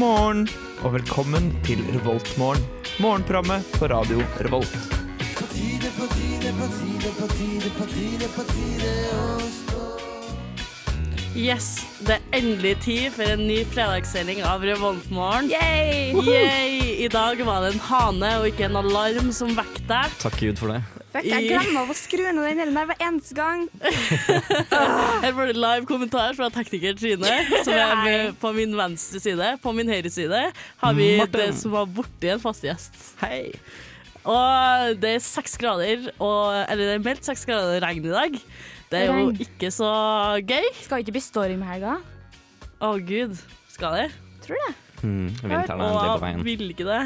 morgen og velkommen til Revoltmorgen. Morgenprogrammet på radio Revolt. Yes, det er endelig tid for en ny fredagssending av Revoltmorgen. Yay! I dag var det en hane og ikke en alarm som vekket deg. Takk Gud for det. Fuck, jeg glemmer å skru ned den delen der hver eneste gang. Her får du live kommentar fra tekniker Trine, som er med på min venstre side. På min høyre side har vi Martin. det som var borti en fast gjest. Hei. Og det er seks grader, og, eller det er meldt seks grader regn i dag. Det er jo ikke så gøy. Skal ikke bli storm i helga. Å gud, skal det? Tror det. Mm, vinteren er endelig på veien. vil ikke det.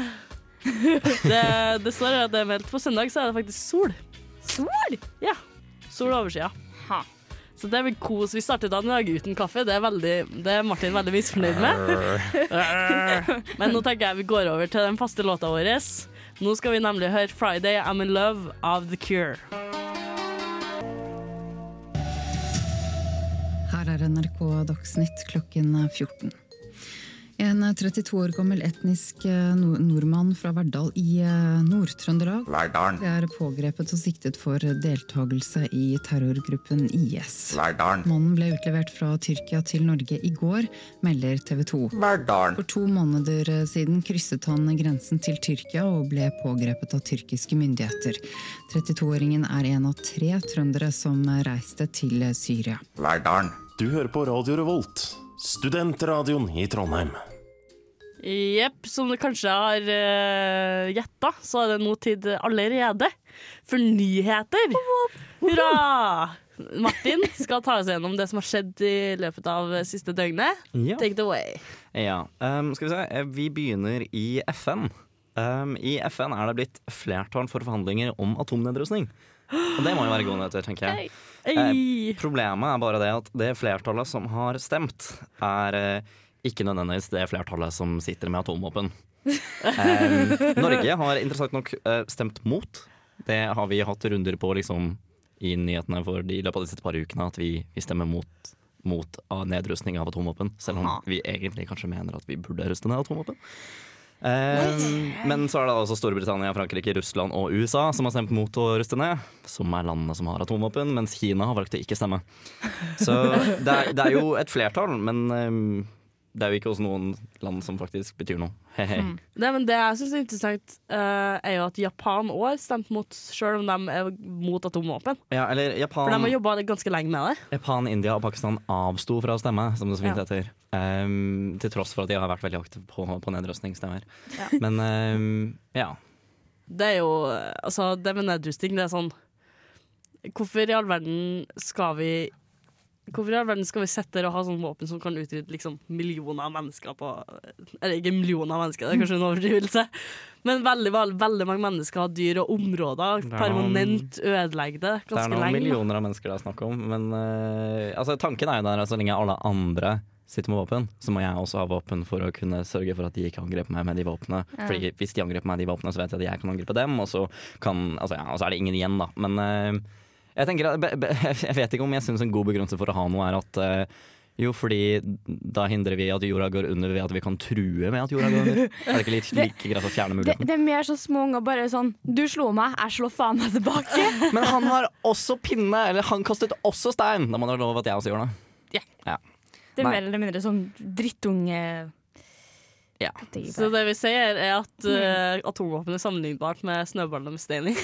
det. Det står at det er meldt på søndag, så er det faktisk sol. Sol! Ja. Sol over oversida. Så det blir kos. Vi starter dagen i dag uten kaffe. Det er, veldig, det er Martin veldig misfornøyd med. Men nå tenker jeg vi går over til den faste låta vår. Nå skal vi nemlig høre 'Friday I'm In Love' av The Cure. Her er NRK Dagsnytt klokken 14. En 32 år gammel etnisk eh, nordmann fra Verdal i eh, Nord-Trøndelag Verdalen, er pågrepet og siktet for deltakelse i terrorgruppen IS. Verdalen, Mannen ble utlevert fra Tyrkia til Norge i går, melder TV 2. Verdalen. For to måneder eh, siden krysset han grensen til Tyrkia og ble pågrepet av tyrkiske myndigheter. 32-åringen er en av tre trøndere som reiste til Syria. Verdalen. Du hører på Radio Revolt, studentradioen i Trondheim. Jepp, som du kanskje har uh, gjetta, så er det nå tid allerede for nyheter. Hurra! Martin skal ta oss gjennom det som har skjedd i løpet av siste døgnet. Ja. Take it away. ja. Um, skal vi se. Eh, Vi begynner i FN. Um, I FN er det blitt flertall for forhandlinger om atomnedrustning. Og det må jo være gode nyheter, tenker jeg. Hey. Problemet er bare det at det flertallet som har stemt, er eh, ikke nødvendigvis det flertallet som sitter med atomvåpen. Eh, Norge har interessant nok eh, stemt mot. Det har vi hatt runder på liksom, i nyhetene for de, i løpet av disse par ukene, at vi, vi stemmer mot, mot nedrustning av atomvåpen. Selv om vi egentlig kanskje mener at vi burde ruste ned atomvåpen. Um, men så er det altså Storbritannia, Frankrike, Russland og USA som har stemt mot å ruste ned. Som er landene som har atomvåpen, mens Kina har valgt å ikke stemme. Så det er, det er jo et flertall, men um, det er jo ikke hos noen land som faktisk betyr noe. He-he. Det, men det jeg syns er interessant, uh, er jo at Japan òg stemte mot, sjøl om de er mot atomvåpen. Ja, eller For de har jobba ganske lenge med det. Japan, India og Pakistan avsto fra å stemme, som det så fint Ja. heter. Um, til tross for at de har vært veldig aktive på, på nedrustningsstemmer. Ja. Men um, ja. Det er jo Altså, det med nedrustning, det er sånn Hvorfor i all verden skal vi Hvorfor i all verden skal vi sette der og ha sånne våpen som kan utrydde liksom, millioner av mennesker på Eller ikke millioner av mennesker, det er kanskje en overdrivelse, men veldig, veldig, veldig mange mennesker har dyr og områder er noen- permanent ødelegger det Det er noen lenge. millioner av mennesker det er snakk om. Men uh, altså, tanken er jo der at så lenge alle andre sitter med våpen, så må jeg også ha våpen for å kunne sørge for at de ikke angriper meg med de våpnene. Fordi hvis de angriper meg med de våpnene, så vet jeg at jeg kan angripe dem, og så, kan, altså, ja, og så er det ingen igjen, da. Men eh, jeg tenker jeg vet ikke om jeg syns en god begrunnelse for å ha noe er at eh, jo, fordi da hindrer vi at jorda går under ved at vi kan true med at jorda går under. Er det ikke litt like greit å fjerne Det, muligheten? det er mer så små unger bare sånn Du slo meg, jeg slår faen meg tilbake. Men han har også pinne, eller han kastet også stein. Da må det være lov at jeg også gjør det. Det er Nei. mer eller mindre sånn drittunge Ja. Så det vi sier, er at uh, atomvåpen er sammenlignbart med snøballer med stein i.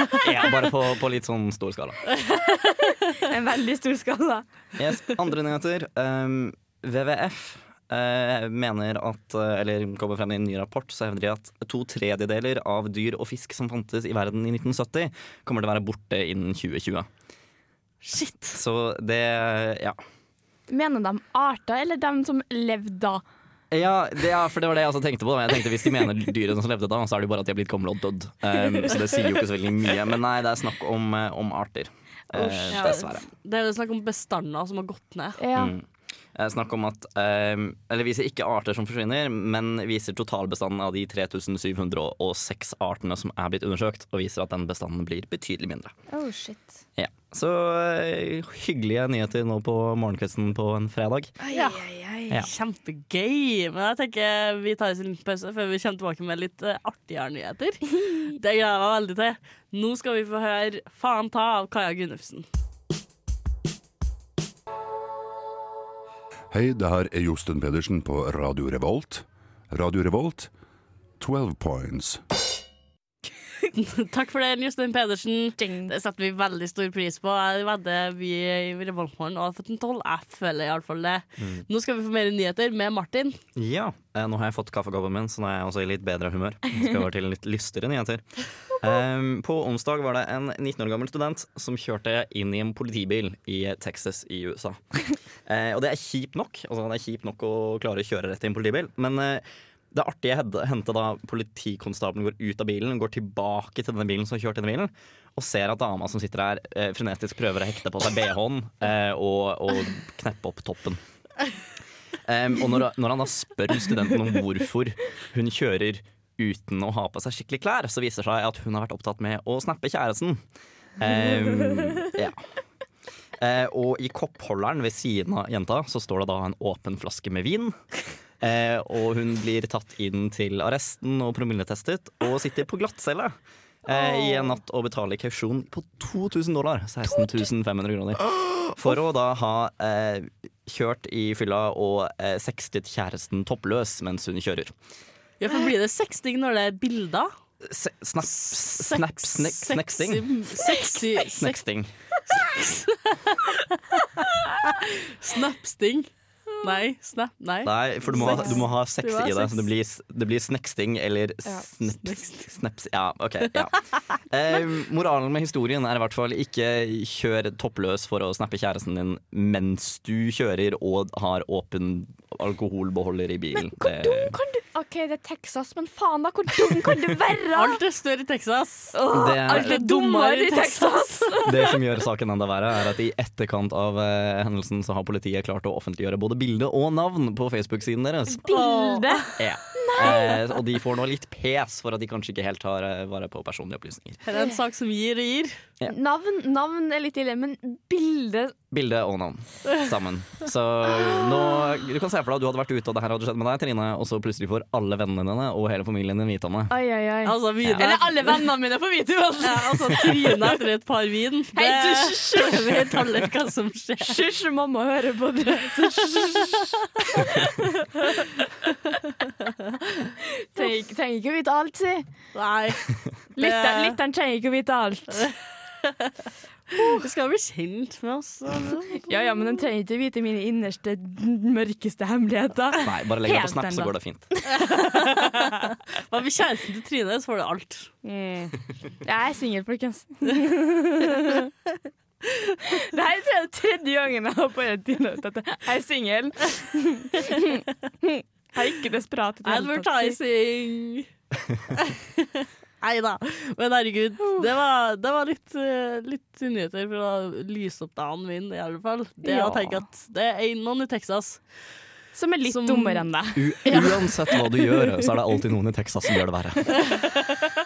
Ja, bare på, på litt sånn stor skala. En veldig stor skala. Yes, andre nyheter. Um, WWF uh, mener at, eh, eller kommer frem i en ny rapport, så hevder de at to tredjedeler av dyr og fisk som fantes i verden i 1970, kommer til å være borte innen 2020. Shit! Så det Ja. Mener de arter, eller de som levde da? Ja, det, ja, for det var det jeg også tenkte på. da. Jeg tenkte Hvis de mener dyrene som levde da, så er det jo bare at de har blitt kommet og dødd. Um, så det sier jo ikke så veldig mye. Men nei, det er snakk om, eh, om arter. Uh, dessverre. Det er jo snakk om bestander som har gått ned. Ja. Mm. Eh, Snakk om at um, Eller viser ikke arter som forsvinner, men viser totalbestanden av de 3706 artene som er blitt undersøkt, og viser at den bestanden blir betydelig mindre. Oh, shit. Ja. Så uh, hyggelige nyheter nå på morgenkvisten på en fredag. Ja. Ja. Kjempegøy. Men jeg tenker vi tar oss en liten pause før vi kommer tilbake med litt uh, artigere nyheter. Det gleder jeg meg veldig til. Nå skal vi få høre 'Faen ta' av Kaja Gunnufsen. Hei, det her er Josten Pedersen på Radio Revolt. Radio Revolt, 12 points. Takk for det, Jostein Pedersen. Ding. Det setter vi veldig stor pris på. Jeg vedder vi i Revoltmorgen har fått en tolv. Jeg føler iallfall det. Nå skal vi få mer nyheter med Martin. Ja, eh, nå har jeg fått kaffekoppen min, så nå er jeg også i litt bedre humør. Jeg skal over til litt lystigere nyheter. Um, på onsdag var det en 19 år gammel student som kjørte inn i en politibil i Texas i USA. Uh, og det er kjipt nok. Altså, det er kjipt nok å klare å kjøre rett i en politibil, men eh, det artige hendte da politikonstabelen går ut av bilen, går tilbake til denne bilen som kjørte inn i bilen, og ser at dama som sitter der, eh, frenetisk prøver å hekte på seg BH-en eh, og, og kneppe opp toppen. Um, og når, når han da spør studenten om hvorfor hun kjører uten å ha på seg skikkelig klær, så viser det seg at hun har vært opptatt med å snappe kjæresten. Um, ja. Uh, og i koppholderen ved siden av jenta så står det da en åpen flaske med vin. Eh, og hun blir tatt inn til arresten og promilletestet og sitter på glattcelle. Eh, I en natt og betaler kausjon på 2000 dollar. 16 500 kroner. For å da ha eh, kjørt i fylla og eh, sextet kjæresten toppløs mens hun kjører. Ja, for Blir det sexting når det er bilder? Se, snap, snap, snek. Sexy, sexy Sneksting. Snapsting. Nei, snap, nei. Nei, for du må, du må ha sex Du i deg. Så det blir, det blir sneksting eller snaps, snaps Ja, OK. Ja. Eh, moralen med historien er i hvert fall ikke kjør toppløs for å snappe kjæresten din mens du kjører og har åpen alkoholbeholder i bilen. Hvor dum kan du OK, det er Texas, men faen da, hvor dum kan du være? Alt er større i Texas. Åh, Det er- alt er dummere i Texas. Det som gjør saken enda verre, er at i etterkant av eh, hendelsen så har politiet klart å offentliggjøre både bilde og navn på Facebook-siden deres. Bilde. Ja. Eh, og de får nå litt pes for at de kanskje ikke helt tar eh, vare på personlige opplysninger. Det er en sak som gir og gir. Ja. Navn, navn er litt ille, men bilde Bilde og navn sammen. Så nå Du kan se for deg at du hadde vært ute, og det her hadde skjedd med deg, Trine, og så plutselig får alle vennene dine og hele familien din vite om det. Oi, oi, oi. Altså, ja. Eller alle vennene mine får vite uansett. Ja, altså, Trine etter et par vin. Det Hei, du, hysj. vet alle hva som skjer. Hysj, mamma hører på det. Trenger trenger ikke å vite alt, si. Nei. Lytteren, lytteren trenger ikke å vite alt. Du skal bli kjent med oss. Ja, ja, men den trenger ikke vite mine innerste, mørkeste hemmeligheter. Nei, bare legg deg på Snap, så går det fint. Hva med kjæresten til Trine, så får du alt. Mm. Jeg er singel, folkens. Det her tror jeg er tredje gangen jeg har på en time at jeg er singel. Jeg er ikke desperat. i det hele. Advertising. Nei da. Men herregud, det var, det var litt, eh, litt nyheter for å lyse opp dagen min, i alle fall. Det Ja. tenke at det er noen i Texas Som er litt Som- dummere enn deg. U uansett hva du gjør, så er det alltid noen i Texas som gjør det verre.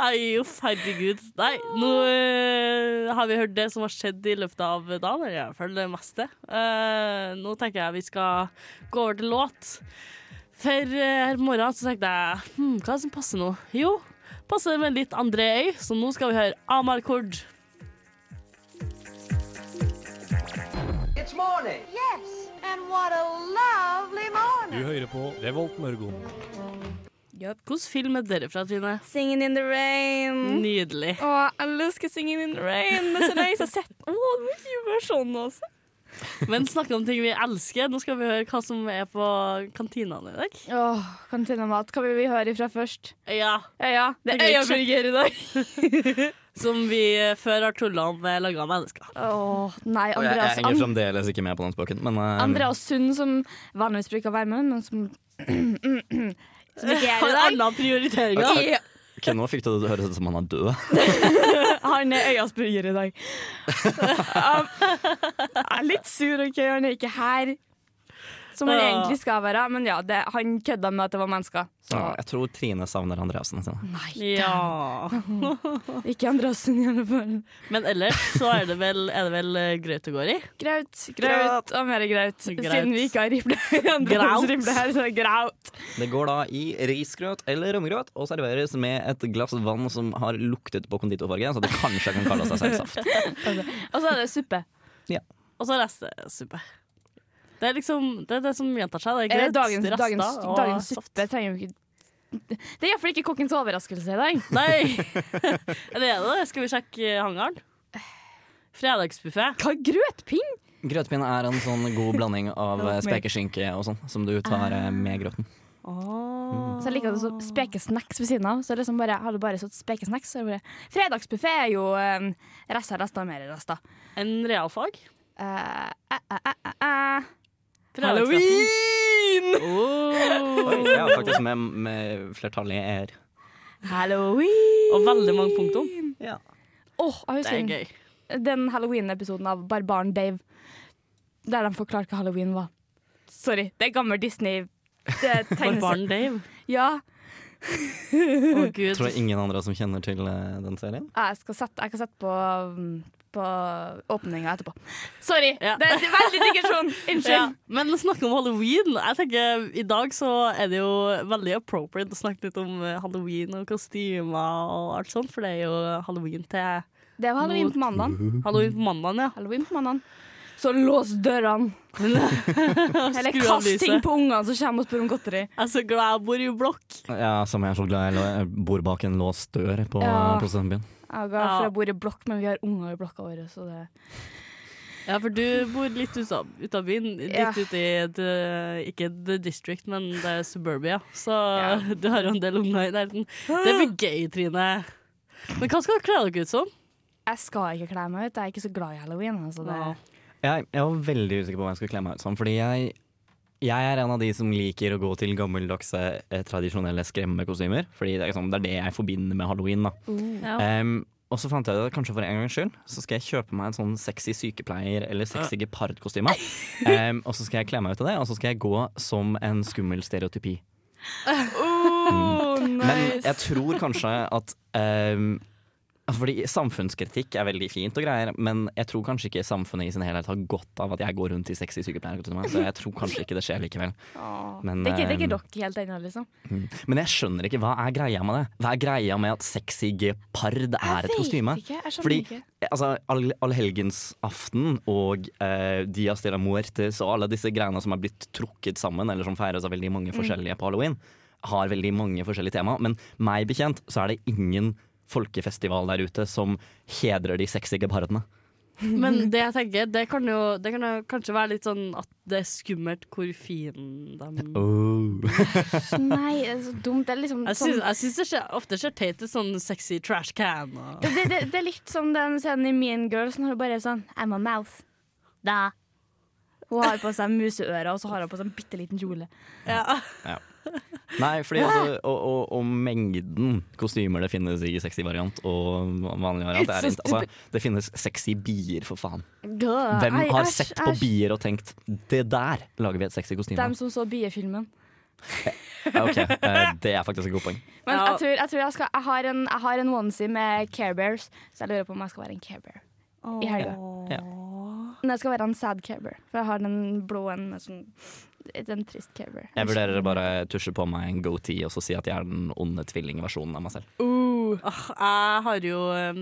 Nei, uff, herregud. Nei, nå uh, har vi hørt det som har skjedd i løpet av dagen, eller i hvert fall det meste. Uh, nå tenker jeg vi skal gå over til låt. For eh, her på morgenen så tenkte jeg hm, hva er det som passer nå? Jo, passer med litt André Øy, så nå skal vi høre Amar Kord. Yes, and what a lovely morning. Du hører på Revolt Mørgon. Hvilken film er dere fra, Trine? 'Singing in the Rain'. Nydelig. Å, jeg elsker 'Singing in the Rain'. Det er så lenge jeg har sett. Å, det må ikke være sånn, også. Men snakke om ting vi elsker. Nå skal vi høre hva som er på kantinene i dag. Åh, kantinemat. Hva vil vi høre ifra først? Ja, Ja, ja. Det er er øyeburger i dag. Som vi før har tulla om med laga mennesker. Åh, nei, Og jeg, jeg Andreas, henger fremdeles ikke med på den spøken, men eh, Andreas Sund, som vanligvis bruker å være med, men som Som ikke er Har i dag. andre prioriteringer. Okay. ok, Nå fikk du det til å høres ut som han er død. Han er øyasburger i dag. Um, jeg er litt sur, OK, han er ikke her. Som han Ja. egentlig skal være. Men ja, det, han kødda med at det var mennesker. Så Ja, jeg tror Trine savner Andreassen sin. nei, Ja. ikke Andreassen i alle fall. Men ellers så er det vel, er det vel eh, grøt det går i? Graut, graut og mer graut. Graut. Siden vi ikke har rible. Graut. her, så er det graut. Det går da i risgrøt eller romgrøt og serveres med et glass vann som har luktet på konditorfarge, så det kanskje kan kalle seg selvsaft. Og så er det suppe. Ja. Og så restesuppe. Det er liksom det, er det som gjentar seg. Det er greit. dagens, Rasta dagens, og dagens suppe trenger jo ikke Det er iallfall ikke kokkens overraskelse i dag. Nei! Det er det det? Skal vi sjekke hangaren? Fredagsbuffé. Hva er grøtpinn? Grøtpinne er en sånn god blanding av eh, spekeskinke og sånn, som du tar eh, med grøten. Så jeg liker at det står spekesnacks ved siden av. Så liksom bare, har du bare stått spekesnacks, er Fredagsbuffé er jo um, rester, rester, mer rester. En realfag. Uh, uh, uh, uh, Oh. Halloween! Oi, ja, faktisk med, med flertallet er. Halloween! Og veldig mange punktum. Ja. Oh, Det er gøy. den Halloween-episoden av Barbaren Dave. Der de forklarte hva halloween var. Sorry, det er gammel Disney. Det. Barbaren Dave. Ja, oh, gud. Tror jeg ingen andre som kjenner til eh, den serien. jeg skal sette, jeg kan sette på, um, på åpninga etterpå. Sorry, Ja. det, det er veldig digresjon. Unnskyld. Ja, men snakke om halloween Jeg tenker I dag så er det jo veldig appropriate å snakke litt om eh, halloween og kostymer og alt sånt, for det er jo halloween til Det var halloween på mandag. Halloween på mandagen, ja. Halloween på mandagen. Så lås dørene. Eller kast ting på ungene som kommer og spør om godteri. Jeg er så glad jeg bor i blokk. Ja, Som jeg er så glad jeg bor bak en låst dør på, Ja. på studentbyen. Jeg glad for jeg bor i blokk, men vi har unger i blokka vår. Så det Ja, for du bor litt ut av, ut av byen. Litt Ja. ute i the, ikke the district, men det er suburbia. Så Ja. du har jo en del unger i nærheten. Det blir gøy, Trine. Men hva skal dere kle dere ut som? Jeg skal ikke kle meg ut. Jeg er ikke så glad i halloween. Altså det. Ja. Jeg, jeg var veldig usikker på hva jeg skulle kle meg ut som. Fordi jeg, jeg er en av de som liker å gå til gammeldagse, eh, tradisjonelle skremmekostymer. Fordi det er, liksom, det er det jeg forbinder med halloween. da Ja. Um, Og så fant jeg det kanskje for en gangs skyld. Så skal jeg kjøpe meg en sånn sexy sykepleier eller sexy gepardkostyme. Um, og så skal jeg kle meg ut av det, og så skal jeg gå som en skummel stereotypi. Oh, Men jeg tror kanskje at um, altså Fordi samfunnskritikk er veldig fint og greier, men jeg tror kanskje ikke samfunnet i sin helhet har godt av at jeg går rundt i sexy sykepleier. Så jeg tror kanskje ikke det skjer likevel. Men, det, er ikke, eh, dere helt ennå, liksom. Mm. Men jeg skjønner ikke hva er greia med det. Hva er greia med at sexy gepard er et kostyme? ikke. Jeg Fordi ikke. altså, all- og eh, Dias de la Muertes og alle disse greiene som er blitt trukket sammen, eller som feires av veldig mange forskjellige på halloween, har veldig mange forskjellige tema. Men meg bekjent så er det ingen folkefestival der ute som hedrer de sexy gepardene. Men det jeg tenker, det kan jo, det kan jo kanskje være litt sånn at det er skummelt hvor fin de Oh. Nei, det er så dumt. Det er liksom Jeg sånn, syns, jeg syns det skjer, ofte ser teit ut, sånn sexy trash can. Og. det, det, det, er litt som den scenen i Mean Girls når hun bare er sånn I'm a mouth. Da. Hun har på seg museører, og så har hun på seg en bitte liten kjole. Ja. Nei, fordi altså, og, og, og mengden kostymer det finnes i sexy variant og vanlig variant, det, er, altså, det finnes sexy bier, for faen. Hvem har sett på bier og tenkt 'det der lager vi et sexy kostyme'? Dem som så biefilmen. Ok, eh, Det er faktisk et godt poeng. Men jeg tror, jeg, tror jeg, skal, jeg, har en, jeg har en onesie med Care Bears, så jeg lurer på om jeg skal være en Care Bear i helga. Ja. Men jeg skal være en sad caber, for jeg har den blå en sånn En trist caber. Jeg vurderer å bare tusje på meg en goatee og så si at jeg er den onde tvillingversjonen av meg selv. Uh, Jeg har jo um,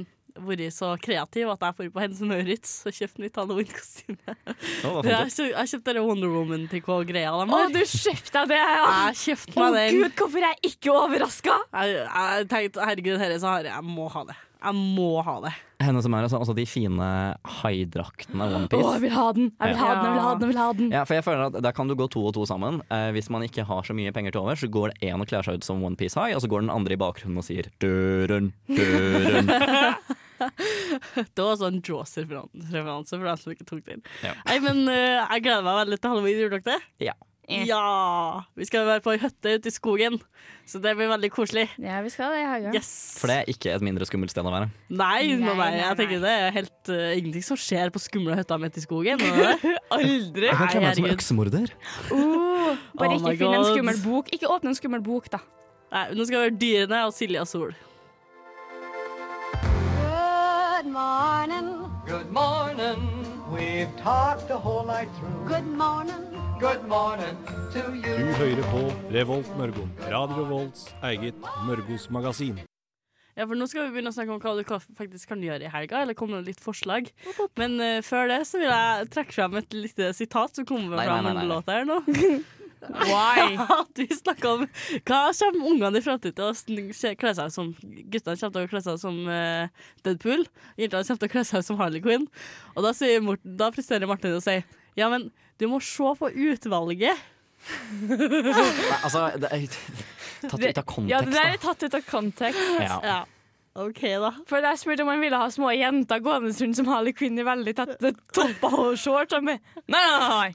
vært så kreativ at jeg får på Hennes Maurits og kjøpt nytt halloween-kostyme. Oh, Jeg kjø- jeg kjøpte det Wonder Woman-trikot-greia de Å, har. du kjøpte deg det! Ja. Jeg kjøpte meg den. gud, hvorfor er jeg ikke overraska? Jeg, jeg tenkte herregud, herre, så har jeg, jeg må ha det. Jeg må ha det. Henne som er altså, altså de fine haidraktene av OnePiece. Oh, jeg vil ha den! Jeg vil ha den, jeg vil ha den! jeg vil ha den Ja, for jeg føler at Der kan du gå to og to sammen. Eh, hvis man ikke har så mye penger til over, så går det én og kler seg ut som Onepiece High, og så går den andre i bakgrunnen og sier døren, døren. Det var sånn Jaws-referanse for dem som ikke tok den. Ja. Nei, men uh, jeg gleder meg veldig til halloween. Gjør dere det? Ja. Eh. Ja! Vi skal være på ei hytte ute i skogen, så det blir veldig koselig. Ja, vi skal det i. Yes. For det er ikke et mindre skummelt sted å være. Nei, nei, Nei, jeg tenker det er helt uh, ingenting som skjer på skumle hytter midt i skogen. Aldri. Jeg kan kle meg som øksemorder. Uh, bare Oh ikke finne finn en skummel bok. Ikke åpne en skummel bok, da. Nei, nå skal vi være dyrene og Silja Sol. Good morning. Good morning. We've talked the whole night through. Good morning. Good morning to you. Du hører på Revolt Mørgon. Radio Volts eget Mørgos magasin. Ja, for nå skal vi begynne å snakke om hva du faktisk kan gjøre i helga, eller komme med litt forslag. Men uh, før det så vil jeg trekke frem et lite sitat som kommer fra en låt her nå. Why? At vi snakker om hva kommer ungene i framtida til å kle seg som. Guttene kommer til å kle seg som uh, Deadpool, jentene kommer til å kle seg som Harley Quinn. Og da, sier Morten, da presterer Martin å si ja, men du må se på utvalget. Nei, altså, det er tatt ut av kontekst, Ja, det der er tatt ut av kontekst. Ja. Ja, OK, da. For jeg spurte om han ville ha små jenter gående rundt som Harley Quinn i veldig tette topper og shorts. Nei, nei, nei.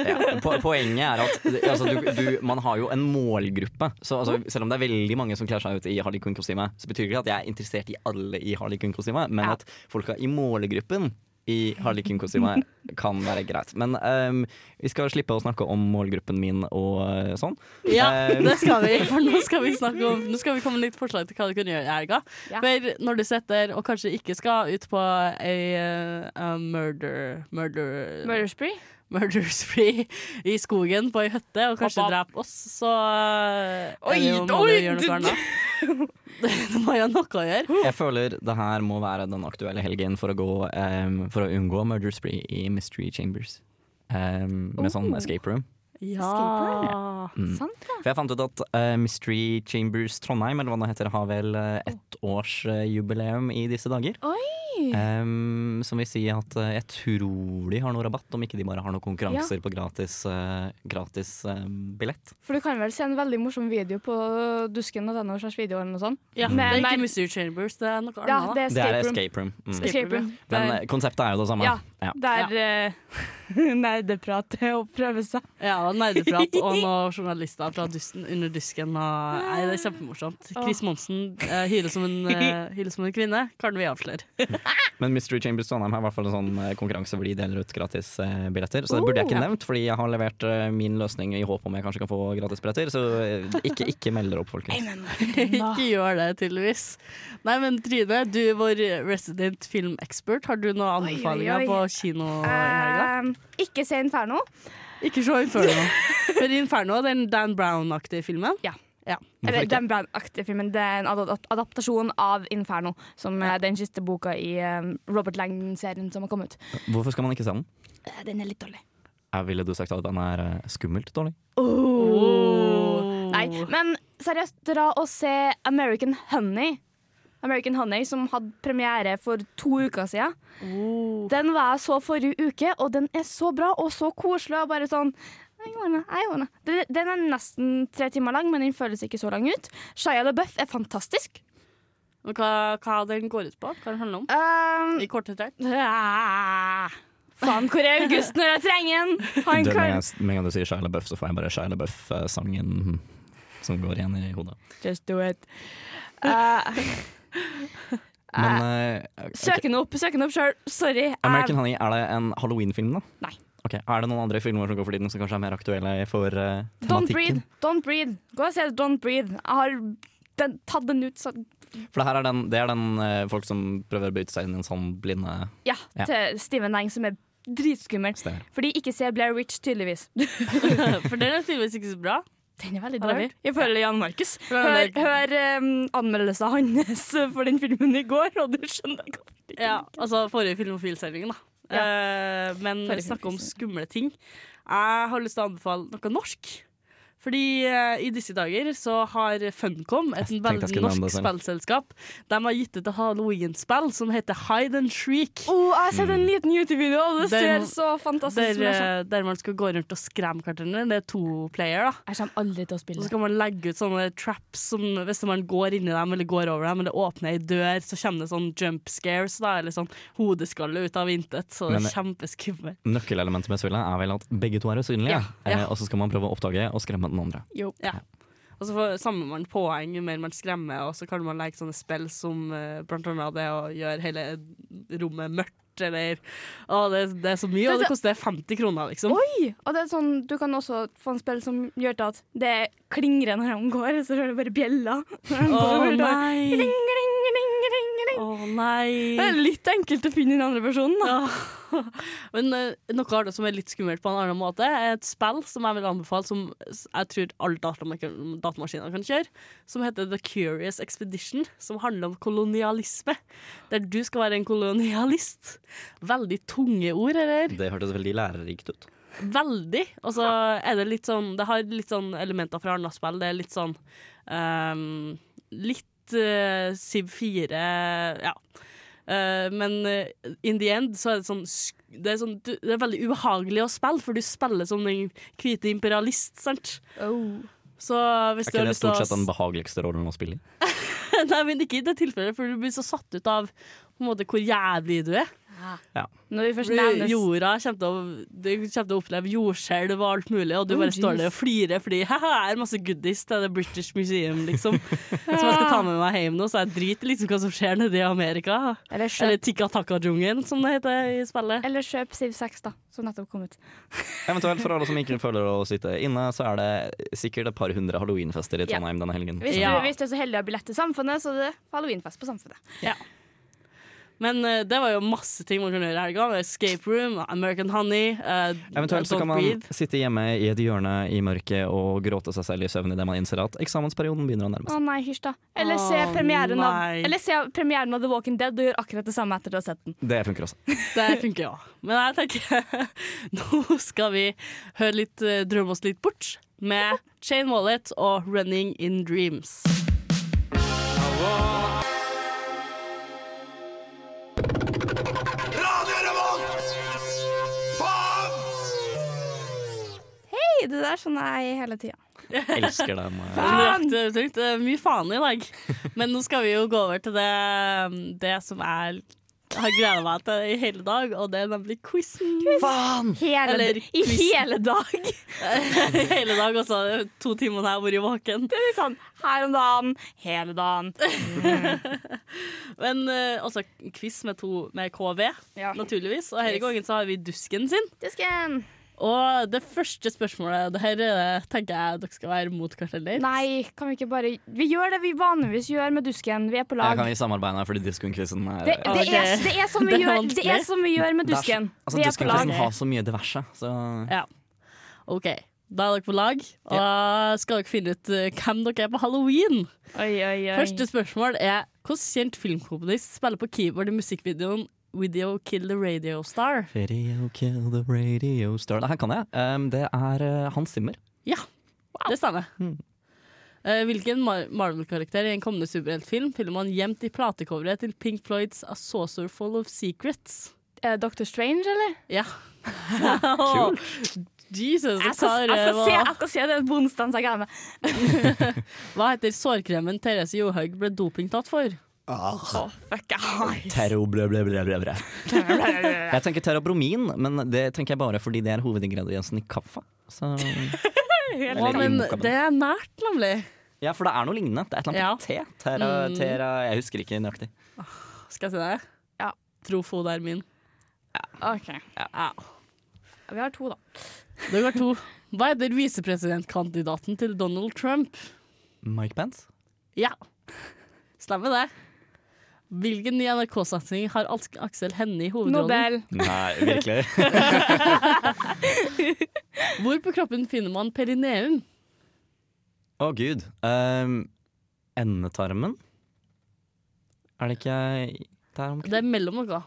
Ja. Po poenget er at altså, du, du, man har jo en målgruppe. Så altså, Selv om det er veldig mange som kler seg ut i Harley Quinn-kostyme, så betyr det ikke at jeg er interessert i alle i Harley Quinn-kostyme, men Ja. at folka i målgruppen i Harley Quinn-kostyme kan være greit. Men um, vi skal slippe å snakke om målgruppen min og uh, sånn. Ja, um. det skal vi. For nå skal vi snakke om Nå skal vi komme med litt forslag til hva du kan gjøre i helga. Ja. For når du sitter og kanskje ikke skal ut på ei eh, murder Murder Murder spree? murder spree i skogen på ei hytte og kanskje drepe oss, så er Oi, det jo, må oi, det må jo ha noe å gjøre. Jeg føler det her må være den aktuelle helgen for å, gå, um, for å unngå murder spree i Mystery Chambers. Um, med sånn Oh. escape room. Ja. Mm. Sant, ja. For jeg fant ut at uh, Mystery Chambers Trondheim eller hva det heter, har vel uh, ettårsjubileum i disse dager. Oi! Ehm, som vil si at eh, jeg tror de har noe rabatt, om ikke de bare har noen konkurranser på gratis, uh, gratis eh, billett. For du kan vel se en veldig morsom video på Dusken og denne slags video eller noe sånt. ja. Men- det er ikke Mystery Chambers, det er noe Ja, annet. det er Det er escape room. escape room. Mm. Escape room. Men Der, eh, konseptet er jo det samme. Ja. Ja. det er uh, nerdeprat og prøve seg. Ja, nerdeprat og noen journalister fra dusten, under dusken. Og, nei, det er kjempemorsomt. Chris Monsen uh, hyler, som en, eh, hyler som en kvinne, kan vi avsløre. Men Mystery Chambers Trondheim har i hvert fall en sånn eh, konkurranse hvor de deler ut gratis eh. Så det burde jeg ikke Oh. nevnt, fordi jeg har levert eh, min løsning i håp om jeg kanskje kan få gratis billetter. Så ikke, ikke meld dere opp, folkens. Ikke gjør det, tydeligvis. Nei, men Trine, du er vår resident filmekspert. Har du noen Oi, oi, anbefalinger oi. på kino i helga? Uh, ikke se Inferno. Ikke se Inferno. For Inferno, den Dan Brown-aktige filmen. Ja. Ja. Eller den Brown-aktige filmen. Det er en adaptasjon av Inferno, som er den siste boka i eh, Robert Lang-serien som har kommet ut. Hvorfor skal man ikke se den? Eh, Den er litt dårlig. Jeg ville du sagt at den er eh, skummelt dårlig? Oh. Nei, men seriøst, dra og se American Honey. American Honey, som hadde premiere for to uker siden. Oh. Den var jeg så forrige uke, og den er så bra og så koselig. Og bare sånn I wanna, I wanna. Den, den er nesten tre timer lang, men den føles ikke så lang ut. Shia LaBeouf er fantastisk. Og Hva, hva den går ut på? Hva den handler om? Um, I korte trekk. Uh, faen, hvor er August når jeg trenger den? Han med, en- gang du sier Shia LaBeouf, så får jeg bare Shia LaBeouf-sangen som går igjen i hodet. Just do it. Uh, Men uh, okay. Søk den opp, sjøl. Sorry. American Honey, er det en Halloween-film, da? Nei. Ok, Er det noen andre filmer som går for tiden som kanskje er mer aktuelle for tematikken? Don't tematikken? breathe. Don't breathe. Gå og se Don't breathe. Jeg har den, tatt den ut så, For det her er den, det er den uh, folk som prøver å bryte seg inn i en sånn blinde ja, Ja. til Steven Lang, som er dritskummel. Fordi For ikke ser Blair Witch, tydeligvis. For den er tydeligvis ikke så bra. Den er veldig dårlig. Jeg føler Jan Markus. Hør, hør um, anmeldelsen hans for den filmen i går, og du skjønner ikke Ja, altså forrige Filmofil-sendingen, da. Eh, men snakke om skumle ting. Jeg har lyst til å anbefale noe norsk. Fordi eh, i disse dager så har Funcom, et Jeg tenkte jeg veldig skulle nevne norsk det selv. spillselskap, de har gitt ut et halloween-spill som heter Hide and Shriek. Oh, jeg har sett en liten YouTube-video, og det Der- ser så fantastisk Der, ut. Jeg eh, der man skal gå rundt og skremme hverandre. Det er to player, da. kommer aldri til å Og så skal man legge ut sånne traps som hvis man går inni dem eller går over dem, eller åpner ei dør, så kommer det sånn jump scares, da, eller sånn hodeskalle ut av intet. Så det Men- er kjempeskummelt. Nøkkelelementet med spillet er vel at begge to er usynlige, Ja, ja. Eh, og så skal man prøve å oppdage og skremme den andre. Jo. Ja. Og så får, samler man poeng jo mer man skremmer, og så kan man legge sånne spill som eh, blant annet det å gjøre hele rommet mørkt, eller Å, det, det er så mye, og det koster 50 kroner, liksom. Oi! Og det er sånn, du kan også få en spill som gjør til at det klingrer når han går, så hører du bare bjella. Å nei! Kling, kling, kling, kling, kling. Å nei! Det er litt enkelt å finne den andre personen, da. Men eh, noe av det som er litt skummelt på en annen måte, er et spill som jeg vil anbefale, som jeg tror alle datamaskiner kan kjøre, som heter The Curious Expedition, som handler om kolonialisme. Der du skal være en kolonialist. Veldig tunge ord, eller? Det hørtes veldig lærerikt ut. Veldig. Og så er det litt sånn Det har litt sånn elementer fra andre spill. Det er litt sånn um, Litt uh, Siv 4 Ja. Uh, men uh, in the end så er det sånn det er, sånn, du, det er veldig ubehagelig å spille, for du spiller som den hvite imperialist, sant? Så hvis Er du ikke har det stort sett den behageligste rollen å spille i? Nei, men ikke i det tilfellet, for du blir så satt ut av på en måte, hvor jævlig du er. Ja. Når vi først nevnes Jorda kommer til, å, du kommer til å oppleve jordskjelv og alt mulig, og du Oh, bare står der og flirer fordi haha, jeg har masse goodies til The British Museum, liksom. Som jeg skal ta med meg hjem nå, så jeg driter liksom hva som skjer nede i Amerika. Eller kjøp, Eller Tikka Takka-jungelen, som det heter i spillet. eller kjøp Siv 6, da, som nettopp kom ut. Eventuelt for alle som ikke føler å sitte inne, så er det sikkert et par hundre halloweenfester i Ja. Trondheim denne helgen. Hvis, Ja. du, hvis du er så heldig å ha billett til Samfunnet, så er det halloweenfest på Samfunnet. Men uh, det var jo masse ting man kunne gjøre i helga. Escape Room, American Honey. uh, Eventuelt så kan man Breathe. sitte hjemme i et hjørne i mørket og gråte seg selv i søvn idet man innser at eksamensperioden begynner å nærme Å seg. nei, hysj da. Eller se premieren av, eller se premieren av The Walking Dead og gjør akkurat det samme etter å ha sett den. Det funker også. Det funker ja. Men jeg tenker nå skal vi høre litt eh, Drømme oss litt bort med Chain Wallet og Running in Dreams. Hei, det der sånn er jeg hele tida. Elsker deg eh. Det er mye faen i dag. Men nå skal vi jo gå over til det, det som jeg har gleda meg til i hele dag, og det er nemlig quizen. Faen! Hele, Eller I hele dag! Hele dag, altså. To timer jeg har vært våken. Det er litt sånn her om dagen, hele dagen. Men eh, altså quiz med, to, med KV, Ja. naturligvis. Og denne gangen så har vi dusken sin. Dusken! Og det første spørsmålet det her er tenker jeg dere skal være mot karteller. Nei, kan vi ikke bare Vi gjør det vi vanligvis gjør med Dusken. Vi er på Ja, Jeg kan vi samarbeide fordi diskoen-quizen er Det, det, er, det, er som vi gjør, det er som vi gjør med dusken. er. Altså, Vi er på lag. har så mye diverse, så Ja. OK. Da er dere på lag, og skal dere finne ut eh, hvem dere er på halloween. Oi, oi, oi. Første spørsmål er hvordan kjent filmkomponist spiller på keyboard i musikkvideoen Video Kill the Radio Star? Video kill the radio star Det her kan jeg. Um, det er uh, Hans Zimmer. Ja, det stemmer. Mm. Uh, hvilken Mar Marvel-karakter i en kommende superheltfilm fyller man gjemt i platecoveret til Pink Floyds A Saucer Full of Secrets? Uh, Doctor Strange, eller? Ja. Kul. Jesus, Jeg skal, jeg skal, se, jeg skal se den gleder meg. hva heter sårkremen Therese Johaug ble dopingtatt for? Fuck, jeg Terro blø, blø, blø, blø, blø. Jeg tenker terrobromin, men det tenker jeg bare fordi det er hovedingrediensen i kaffe. Så, Eller men det er nært, nemlig. ja, for det er noe lignende. Det er et eller Ja. annet te. Terra, Mm. terra, jeg husker ikke nøyaktig. Skal jeg si det? Ja. Trofodermin. OK. Ja. Vi har to, da. Dere har to. Hva heter visepresidentkandidaten til Donald Trump? Mike Pence? Ja, stemmer det. Hvilken ny NRK-satsing har Aks- Aksel Hennie i hovedrollen? Nobel. Nei, virkelig. Hvor på kroppen finner man perineum? Å, gud. Um, endetarmen? Er det ikke der omkring? Det er mellom noe.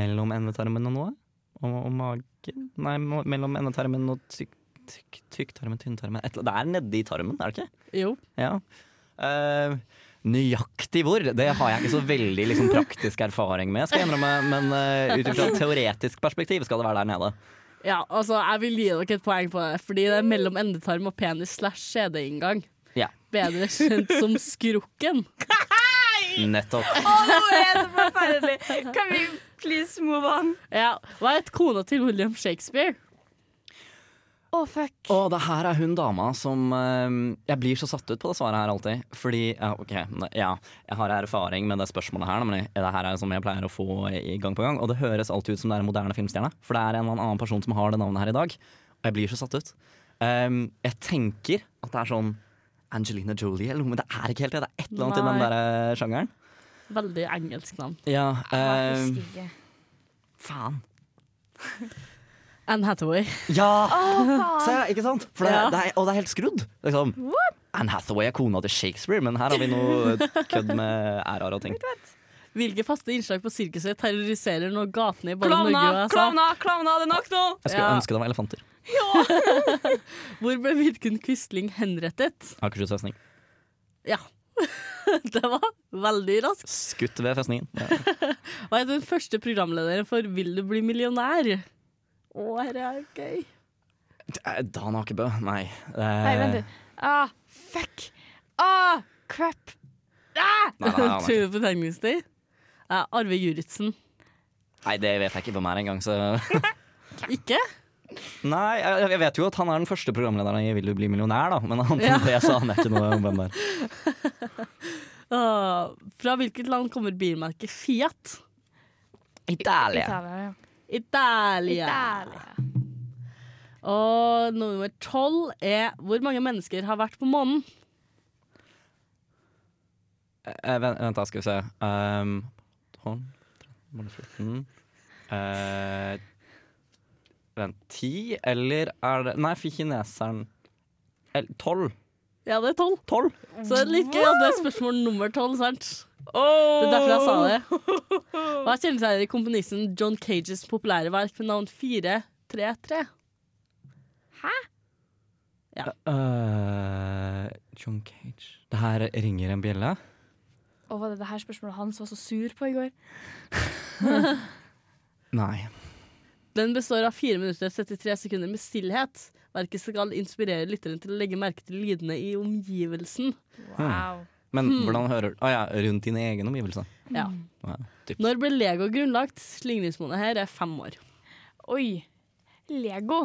Mellom endetarmen og noe? Og, og magen? Nei, mellom endetarmen og tyk... Tykk, tykktarmen, tynntarmen et, Det er nedi tarmen, er det ikke? Jo. Ja. Eh, nøyaktig hvor, det har jeg ikke så veldig liksom, praktisk erfaring med, skal jeg innrømme. Men uh, ut fra et teoretisk perspektiv skal det være der nede. Ja, altså, jeg vil gi dere et poeng på det, fordi det er mellom endetarm og penis slash skjedeinngang. Ja. Bedre kjent som skrukken. Nettopp. Å, nå er det forferdelig! Kan vi please move on? Ja, Hva het kona til William Shakespeare? Å, fuck. Og det her er hun dama som eh, Jeg blir så satt ut på det svaret her alltid. Fordi ja, OK, ja, jeg har erfaring med det spørsmålet her, men det her er som jeg pleier å få i gang på gang. Og det høres alltid ut som det er en moderne filmstjerne, for det er en eller annen person som har det navnet her i dag. Og jeg blir så satt ut. Um, jeg tenker at det er sånn Angelina Jolie eller noe, men det er ikke helt det. Det er et eller annet i den der eh, sjangeren. Veldig engelsk navn. Ja, Jeg um, husker ikke. faen. Anne Hathaway. Ja! Oh. Se, ikke sant? For det, Ja. det er, og det er helt skrudd. Liksom. Anne Hathaway er kona til Shakespeare, men her har vi noe kødd med ærer og ting. Hvilke faste innslag på sirkuset terroriserer nå gatene i både Norge Klovner, og USA? Klovna, klovna, det er nok nå! Jeg skulle Ja. ønske det var elefanter. Hvor ble Vidkun Quisling henrettet? Akershus festning. Ja. det var veldig raskt. Skutt ved festningen. Ja. Hva er den første programlederen for Vil du bli millionær? Å, her er gøy. Eh, Dan Akebø, nei. Eh, Nei, vent litt. Ah, fuck. Ah, crap. Ah! Nei, nei, nei, nei. Tror du på tegningstid? Arve Juritzen. nei, det vet jeg ikke hvem er engang, så Ikke? Nei, jeg, jeg vet jo at han er den første programlederen i Vil du bli millionær, da. Men han Ja. det så han ikke noe om hvem det er. Ah, fra hvilket land kommer bilmerket Fiat? Italia. Italia, ja. Italia. Italia. Og nummer tolv er hvor mange mennesker har vært på månen? Eh, vent, vent da, skal vi se. Um, 12, 13, 14 eh, Vent, 10, eller er det Nei, for kineseren Tolv. 12. Ja, det er tolv. 12. Så det er like ja, det er spørsmål nummer tolv, sant? Det er derfor jeg sa det. Hva kjennetegner komponisten John Cages populære verk med navn 433? Eh, John Cage Det her ringer en bjelle. Og var det det her spørsmålet han var så sur på i går? Nei. Den består av 4 minutter og 33 sekunder med stillhet. Verket skal inspirere lytteren til å legge merke til lydene i omgivelsen. Wow. Men Hmm. hvordan hører Å ja, rundt dine egne omgivelser. Ja. ja. Når ble Lego grunnlagt? Slingringsmonnet her er fem år. Oi. Lego.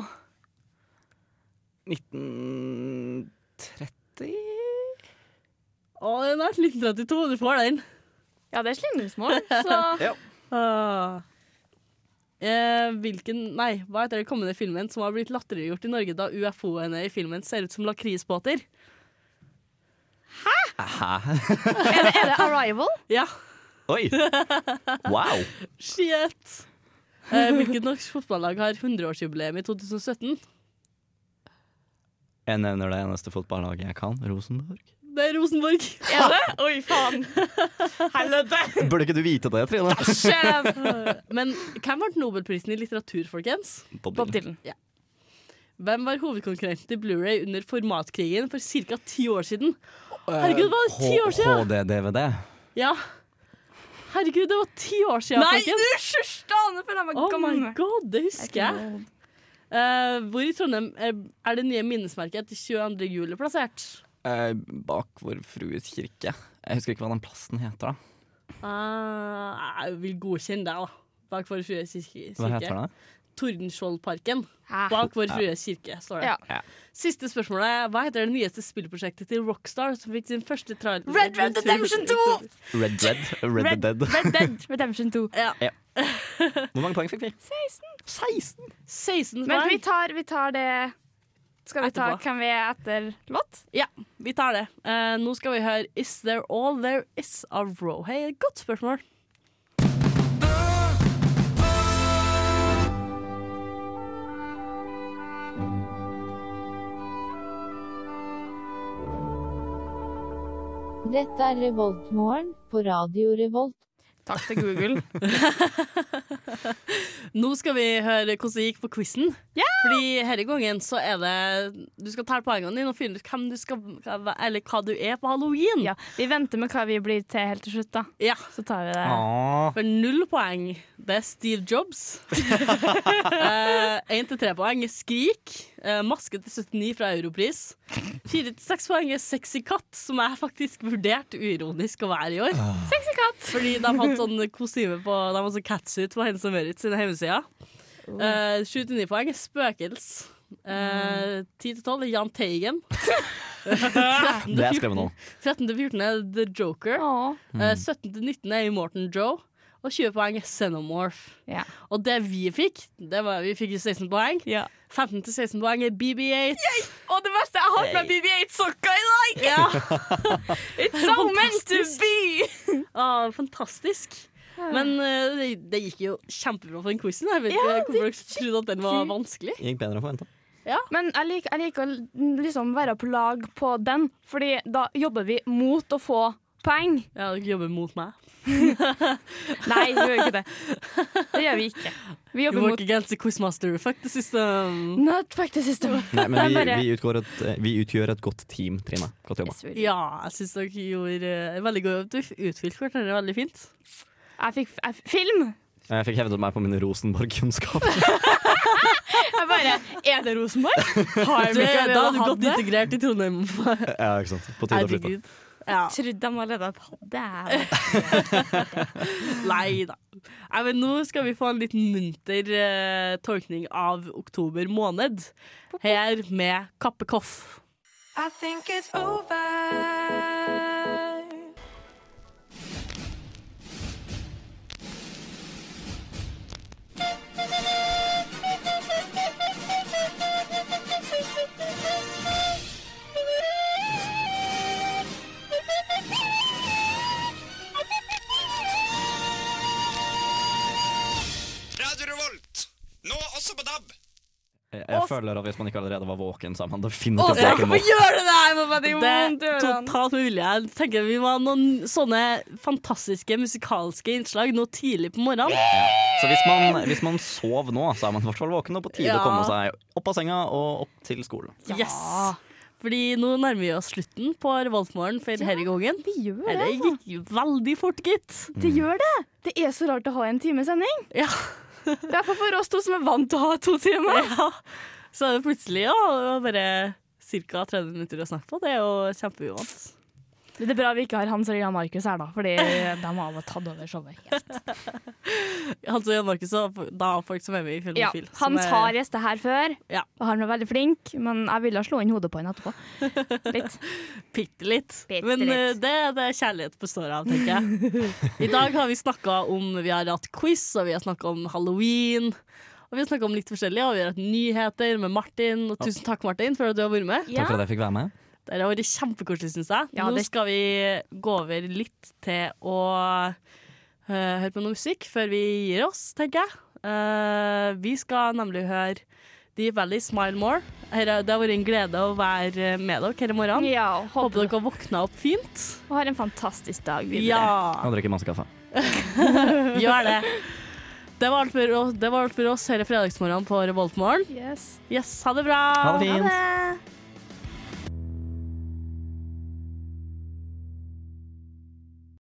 1930 Å, den er 1932, du får den. Ja, det er slingringsmål, så Ah. Eh, hvilken Nei, hva heter den kommende filmen som har blitt latterliggjort i Norge da UFO-ene i filmen ser ut som lakrisbåter? Hæ? Er det, er det Arrival? Ja. Oi! Wow! Shit! Eh, hvilket norsk fotballag har 100-årsjubileum i 2017? Jeg nevner det eneste fotballaget jeg kan. Rosenborg. Det er Rosenborg. Er det? Oi, faen. Helvete. Burde ikke du vite det, Trine? Men hvem vant Nobelprisen i litteratur, folkens? Bob Dylan. Bob Dylan. Dylan. Hvem var hovedkonkurrenten til Blu-ray under formatkrigen for ca. ti år siden? Herregud, var det ti år siden? HD-DVD. Ja. Herregud, det var ti år siden, Nei, folkens. du sjørstane, for jeg var Oh my god, det husker jeg. Uh, hvor i Trondheim er, er det nye minnesmerket etter 22. juli plassert? Uh, bak Vår Frues kirke. Jeg husker ikke hva den plassen heter. da Uh, jeg vil godkjenne deg, da. Bak Vår Frues kirke. Hva heter det? Tordenskjoldparken. Hæ? Bak Vår Frues kirke, står det. Ja. Ja. Siste spørsmål er hva heter det nyeste spillprosjektet til Rockstar som fikk sin første trailer Red Red Redemption 2! Red Red. Red, Red, Dead. Red Dead Redemption 2. Ja. Hvor mange poeng fikk vi? 16. 16 Men vi tar, vi tar det Skal vi ta Kan vi er etter låt? Ja, vi tar det. Uh, nå skal vi høre Is There All There Is of Rohay. Godt spørsmål. Dette er Revoltmorgen på Radio Revolt. Takk til Google. Nå skal vi høre hvordan det gikk på quizen. Ja! Fordi denne gangen så er det Du skal telle poengene dine og finne ut hvem du skal Eller hva du er på halloween. Ja, Vi venter med hva vi blir til helt til slutt, da. Ja. Så tar vi det. Åh. For null poeng, det er Steve Jobs. Én til tre poeng er Skrik. Eh, maske til 79 fra Europris. Fire til seks poeng er Sexy katt, som jeg faktisk vurderte uironisk å være i år. Sexy katt! Fordi de hadde sånn kostyme på De hadde sånn catsuit på Hennes og Møritz sine hjemmesider. Eh, Sju til ni poeng er Spøkels. Eh, Ti til tolv er Jahn Teigen. 13 Det er skremmende. nå. 13 til 14 er The Joker. Åh. Eh, 17 til 19 er Immortan Joe. Og 20 poeng er Xenomorph. Ja. Og det vi fikk, det var, vi fikk 16 poeng. 15 til 16 poeng er BB8. Og det verste, jeg har på meg BB8-sokker i dag! Yeah. It's so meant to be! Ah, fantastisk. Men uh, det, det gikk jo kjempebra for den quizen. Jeg vet Ja, ikke hvorfor dere trodde at den var vanskelig. Gikk bedre enn forventa. Men jeg liker, jeg liker å liksom være på lag på den, Fordi da jobber vi mot å få poeng. Ja, dere jobber mot meg. Nei, vi gjør ikke det. Det gjør vi ikke. Vi jobber mot You work mot against the quizmaster fuck the system. Not fuck the system. Nei, men vi, bare- vi, et, eh, vi utgjør et godt team, Trine. Godt jobba. Yes. Ja, jeg syns dere gjorde veldig veldig godt. Du utfylte hverandre veldig fint. Jeg fikk jeg, film. Jeg fikk hevdet meg på min Rosenborg-kunnskap. Jeg bare Er det Rosenborg? Har Du, vi ikke da hadde du godt integrert i Trondheim. ja, ikke sant. På tide å flytte. Ja. Trodde de allerede hadde det. Nei da. Nei, men nå skal vi få en litt munter uh, tolkning av oktober måned. Her med Kappe Koff. I think it's over. Føler at hvis man ikke allerede var våken, så er man definitivt ja, våken gjør gjør det her Må bare Det er totalt mulig. Jeg tenker Vi må ha noen sånne fantastiske musikalske innslag nå tidlig på morgenen. Så hvis man, hvis man sov nå, så er man i hvert fall våken og på tide Ja. å komme seg opp av senga og opp til skolen. Yes. Fordi nå nærmer vi oss slutten på Revoltmorgen for denne gangen. Vi gjør Det det. gikk gikk veldig fort, gitt. Det gjør det. Det er så rart å ha en times sending. Ja. Derfor for oss to som er vant til å ha to timer. ja. Så er det plutselig ja, det var bare ca. 30 minutter å snakke på. Det er jo kjempeuvant. Det er bra vi ikke har Hans og Jan Markus her, da, fordi de har tatt over showet. helt. Hans og Jan Markus og da folk som er med i Ja, Filmofil. som Hans er- har gjester her før, Ja. og han var veldig flink, men jeg ville slå inn hodet på han etterpå. Litt. Bitte litt. Bitte Men litt. eh, det er det kjærlighet består av, tenker jeg. I dag har vi snakka om Vi har hatt quiz, og vi har snakka om halloween. Og vi har snakka om litt forskjellig, og vi har hatt nyheter med Martin. Og tusen takk, Martin, for at du har vært med. Takk for at jeg fikk være med. Det har vært kjempekoselig, syns jeg. Ja, Nå skal vi gå over litt til å uh, høre på noe musikk før vi gir oss, tenker jeg. Uh, vi skal nemlig høre Deep Valley Smile More. Her, er- det har vært en glede å være med dere her i morgen. Ja, Håper håper dere har våkna opp fint. Og har en fantastisk dag videre. Ja, Og drikker masse kaffe. gjør det. Det var alt for oss, det var alt for oss hele fredagsmorgenen fredagsmorgen på Revoltmorgen. Yes. Yes, ha det bra. Ha det Ha det.